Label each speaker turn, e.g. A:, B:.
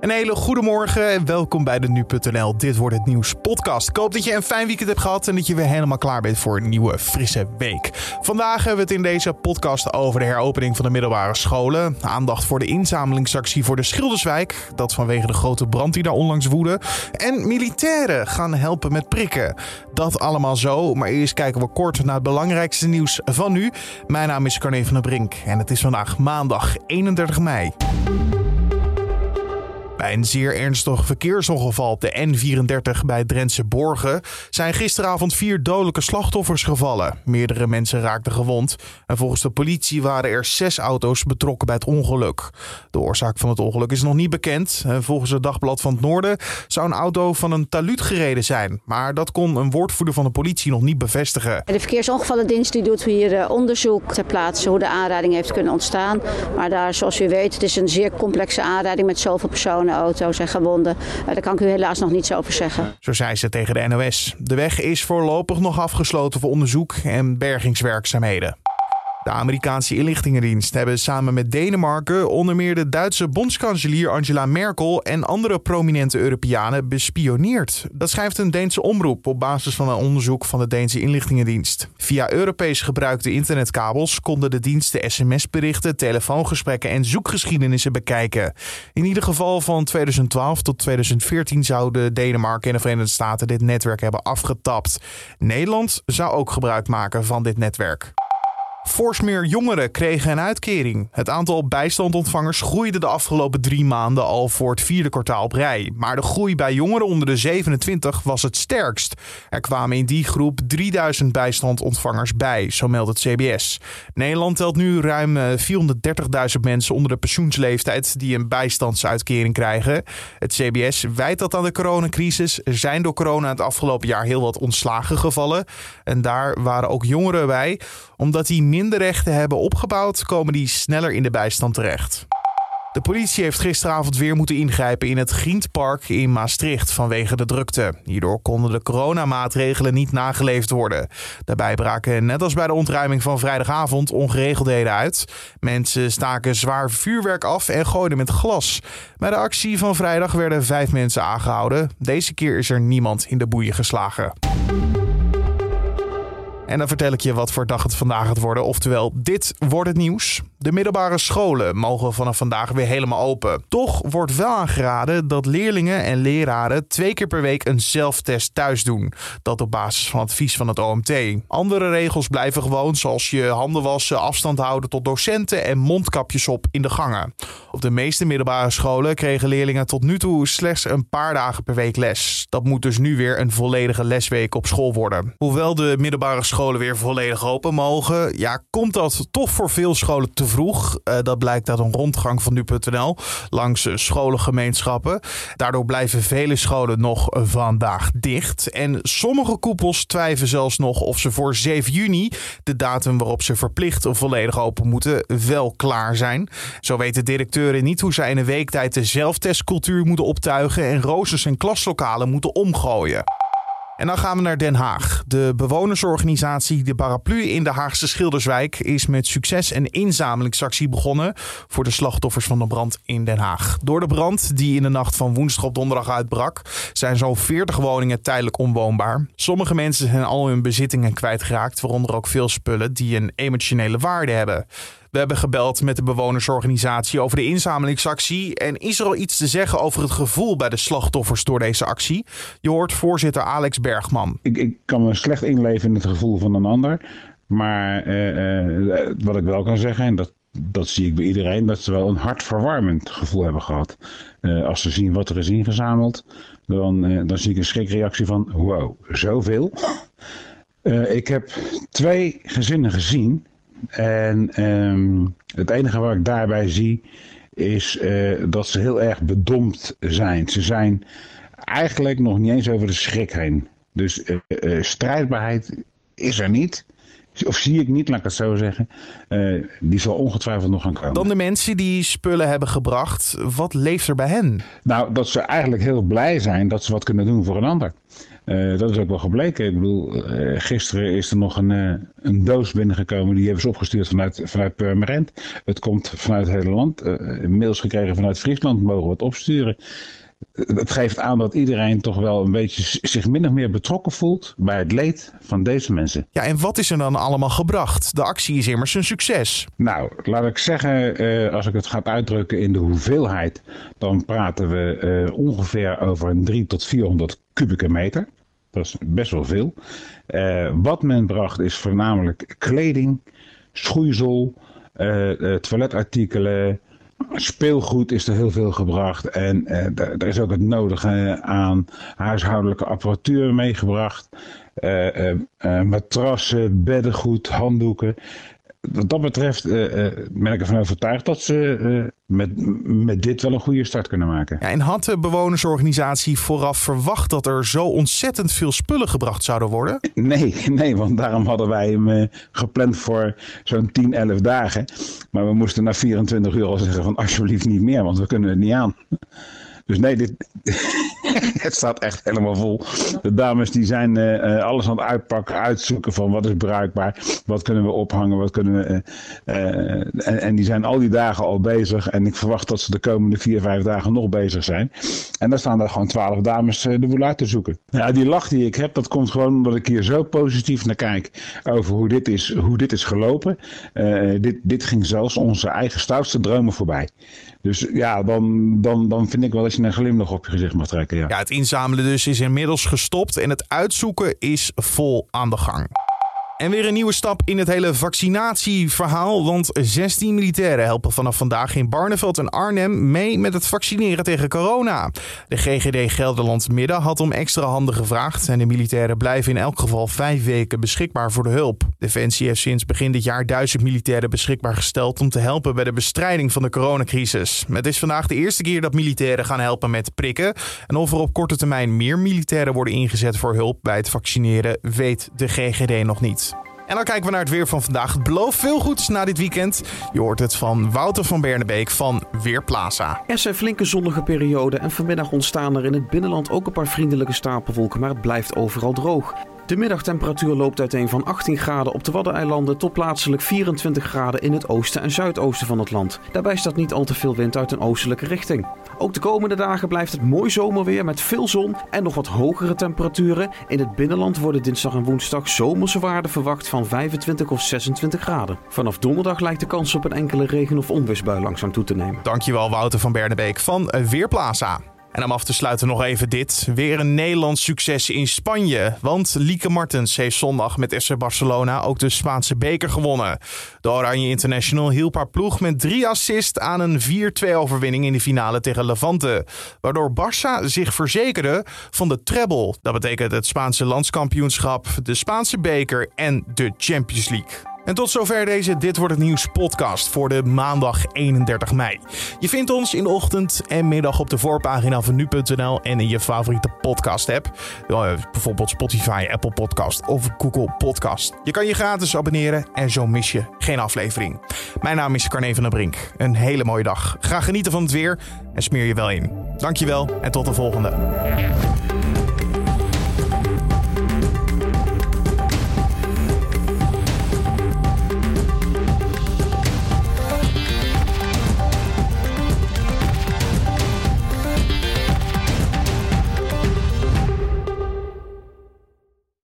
A: Een hele goede morgen en welkom bij de Nu.nl Dit Wordt Het Nieuws podcast. Ik hoop dat je een fijn weekend hebt gehad en dat je weer helemaal klaar bent voor een nieuwe frisse week. Vandaag hebben we het in deze podcast over de heropening van de middelbare scholen. Aandacht voor de inzamelingsactie voor de Schilderswijk. Dat vanwege de grote brand die daar onlangs woedde. En militairen gaan helpen met prikken. Dat allemaal zo, maar eerst kijken we kort naar het belangrijkste nieuws van nu. Mijn naam is Carne van der Brink en het is vandaag maandag 31 mei. Bij een zeer ernstig verkeersongeval op de N34 bij Drentse Borgen zijn gisteravond vier dodelijke slachtoffers gevallen. Meerdere mensen raakten gewond en volgens de politie waren er zes auto's betrokken bij het ongeluk. De oorzaak van het ongeluk is nog niet bekend. Volgens het Dagblad van het Noorden zou een auto van een taluut gereden zijn, maar dat kon een woordvoerder van de politie nog niet bevestigen.
B: De verkeersongevallendienst die doet hier eh, onderzoek ter plaatse hoe de aanrijding heeft kunnen ontstaan. Maar daar, zoals u weet, het is een zeer complexe aanrijding met zoveel personen auto's en gewonden. Eh, daar kan ik u helaas nog niets over zeggen.
A: Zo zei ze tegen de NOS. De weg is voorlopig nog afgesloten voor onderzoek en bergingswerkzaamheden. De Amerikaanse inlichtingendienst hebben samen met Denemarken onder meer de Duitse bondskanselier Angela Merkel en andere prominente Europeanen bespioneerd. Dat schrijft een Deense omroep op basis van een onderzoek van de Deense inlichtingendienst. Via Europees gebruikte internetkabels konden de diensten sms-berichten, telefoongesprekken en zoekgeschiedenissen bekijken. In ieder geval van 2012 tot 2014 zouden Denemarken en de Verenigde Staten dit netwerk hebben afgetapt. Nederland zou ook gebruik maken van dit netwerk. Fors meer jongeren kregen een uitkering. Het aantal bijstandontvangers groeide de afgelopen drie maanden al voor het vierde kwartaal op rij. Maar de groei bij jongeren onder de 27 was het sterkst. Er kwamen in die groep 3000 bijstandontvangers bij, zo meldt het CBS. Nederland telt nu ruim 430.000 eh, mensen onder de pensioensleeftijd die een bijstandsuitkering krijgen. Het CBS wijt dat aan de coronacrisis. Er zijn door corona het afgelopen jaar heel wat ontslagen gevallen. En daar waren ook jongeren bij, omdat die minder rechten hebben opgebouwd, komen die sneller in de bijstand terecht. De politie heeft gisteravond weer moeten ingrijpen in het Grientpark in Maastricht vanwege de drukte. Hierdoor konden de coronamaatregelen niet nageleefd worden. Daarbij braken net als bij de ontruiming van vrijdagavond ongeregeldheden uit. Mensen staken zwaar vuurwerk af en gooiden met glas. Bij de actie van vrijdag werden vijf mensen aangehouden. Deze keer is er niemand in de boeien geslagen. En dan vertel ik je wat voor dag het vandaag gaat worden. Oftewel, dit wordt het nieuws. De middelbare scholen mogen vanaf vandaag weer helemaal open. Toch wordt wel aangeraden dat leerlingen en leraren twee keer per week een zelftest thuis doen. Dat op basis van advies van het OMT. Andere regels blijven gewoon, zoals je handen wassen, afstand houden tot docenten en mondkapjes op in de gangen. Op de meeste middelbare scholen kregen leerlingen tot nu toe slechts een paar dagen per week les. Dat moet dus nu weer een volledige lesweek op school worden. Hoewel de middelbare scholen weer volledig open mogen, ja, komt dat toch voor veel scholen te vroeg. Uh, dat blijkt uit een rondgang van nu.nl langs scholengemeenschappen. Daardoor blijven vele scholen nog vandaag dicht. En sommige koepels twijfelen zelfs nog of ze voor 7 juni, de datum waarop ze verplicht volledig open moeten, wel klaar zijn. Zo weten directeuren niet hoe zij in een week tijd de zelftestcultuur moeten optuigen en roosters en klaslokalen moeten omgooien. En dan gaan we naar Den Haag. De bewonersorganisatie De Paraplu in de Haagse Schilderswijk is met succes een inzamelingsactie begonnen voor de slachtoffers van de brand in Den Haag. Door de brand die in de nacht van woensdag op donderdag uitbrak, zijn zo'n 40 woningen tijdelijk onwoonbaar. Sommige mensen zijn al hun bezittingen kwijtgeraakt, waaronder ook veel spullen die een emotionele waarde hebben. We hebben gebeld met de bewonersorganisatie over de inzamelingsactie. En is er al iets te zeggen over het gevoel bij de slachtoffers door deze actie? Je hoort voorzitter Alex Bergman.
C: Ik, ik kan me slecht inleven in het gevoel van een ander. Maar uh, uh, wat ik wel kan zeggen, en dat, dat zie ik bij iedereen, dat ze wel een hartverwarmend gevoel hebben gehad. Uh, als ze zien wat er is ingezameld, dan, dan zie ik een schrikreactie van wow, zoveel. ik heb twee gezinnen gezien en um, het enige wat ik daarbij zie is uh, dat ze heel erg bedompt zijn. Ze zijn eigenlijk nog niet eens over de schrik heen. Dus uh, uh, strijdbaarheid is er niet. Of zie ik niet, laat ik het zo zeggen. Uh, die zal ongetwijfeld nog gaan komen.
A: Dan de mensen die spullen hebben gebracht. Wat leeft er bij hen?
C: Nou, dat ze eigenlijk heel blij zijn dat ze wat kunnen doen voor een ander. Uh, dat is ook wel gebleken. Ik bedoel, uh, gisteren is er nog een, een doos binnengekomen. Die hebben ze opgestuurd vanuit, vanuit Purmerend. Het komt vanuit het hele land. mails gekregen vanuit Friesland. Mogen we het opsturen het geeft aan dat iedereen toch wel een beetje zich min of meer betrokken voelt bij het leed van deze mensen.
A: Ja, en wat is er dan allemaal gebracht? De actie is immers een succes.
C: Nou, laat ik zeggen, eh, als ik het ga uitdrukken in de hoeveelheid, dan praten we eh, ongeveer over een 3 tot 400 kubieke meter. Dat is best wel veel. Uh, wat men bracht is voornamelijk kleding, schoeisel, toiletartikelen, speelgoed is er heel veel gebracht. En uh, er is ook het nodige aan huishoudelijke apparatuur meegebracht. Uh, uh, matrassen, beddengoed, handdoeken wat dat betreft uh, ben ik ervan overtuigd dat ze uh, met, met dit wel een goede start kunnen maken.
A: Ja, en had de bewonersorganisatie vooraf verwacht dat er zo ontzettend veel spullen gebracht zouden worden?
C: Nee, nee want daarom hadden wij hem gepland voor zo'n 10, 11 dagen. Maar we moesten na 24 uur al zeggen van alsjeblieft niet meer, want we kunnen het niet aan. Dus nee, dit, het staat echt helemaal vol. De dames die zijn uh, alles aan het uitpakken, uitzoeken van wat is bruikbaar, wat kunnen we ophangen, wat kunnen we. Uh, en, en, die zijn al die dagen al bezig. En ik verwacht dat ze de komende vier, vijf dagen nog bezig zijn. En dan staan er gewoon twaalf dames de boel uit te zoeken. Ja, die lach die ik heb, dat komt gewoon omdat ik hier zo positief naar kijk over hoe dit is, hoe dit is gelopen. dit, dit ging zelfs onze eigen stoutste dromen voorbij. Dus ja, dan, dan, dan vind ik wel dat je een glimlach op je gezicht mag trekken.
A: Ja. het inzamelen dus is inmiddels gestopt en het uitzoeken is vol aan de gang. En weer een nieuwe stap in het hele vaccinatieverhaal. Want 16 militairen helpen vanaf vandaag in Barneveld en Arnhem mee met het vaccineren tegen corona. De GGD Gelderland Midden had om extra handen gevraagd. En de militairen blijven in elk geval vijf weken beschikbaar voor de hulp. Defensie heeft sinds begin dit jaar duizend militairen beschikbaar gesteld om te helpen bij de bestrijding van de coronacrisis. Het is vandaag de eerste keer dat militairen gaan helpen met prikken. En of er op korte termijn meer militairen worden ingezet voor hulp bij het vaccineren, weet de GGD nog niet. En dan kijken we naar het weer van vandaag. Het belooft veel goeds na dit weekend. Je hoort het van Wouter van Bernebeek van Weerplaza.
D: Er zijn flinke zonnige perioden en vanmiddag ontstaan er in het binnenland ook een paar vriendelijke stapelwolken, maar het blijft overal droog. De middagtemperatuur loopt uiteen van 18 graden op de Waddeneilanden tot plaatselijk 24 graden in het oosten en zuidoosten van het land. Daarbij staat niet al te veel wind uit een oostelijke richting. Ook de komende dagen blijft het mooi zomerweer met veel zon en nog wat hogere temperaturen. In het binnenland worden dinsdag en woensdag zomerse waarden verwacht van 25 of 26 graden. Vanaf donderdag lijkt de kans op een enkele regen- of onweersbui langzaam toe te nemen.
A: Dankjewel Wouter van Bernebeek van Weerplaza. En om af te sluiten nog even dit. Weer een Nederlands succes in Spanje. Want Lieke Martens heeft zondag met FC Barcelona ook de Spaanse beker gewonnen. De Oranje International hielp haar ploeg met drie assists aan een 4-2 overwinning in de finale tegen Levante. Waardoor Barça zich verzekerde van de treble. Dat betekent het Spaanse landskampioenschap, de Spaanse beker en de Champions League. En tot zover deze Dit Wordt Het Nieuws podcast voor de maandag 31 mei. Je vindt ons in de ochtend en middag op de voorpagina van nu.nl en in je favoriete podcast app. Bijvoorbeeld Spotify, Apple Podcast of Google Podcast. Je kan je gratis abonneren en zo mis je geen aflevering. Mijn naam is Carne van der Brink. Een hele mooie dag. Ga genieten van het weer en smeer je wel in. Dankjewel en tot de volgende.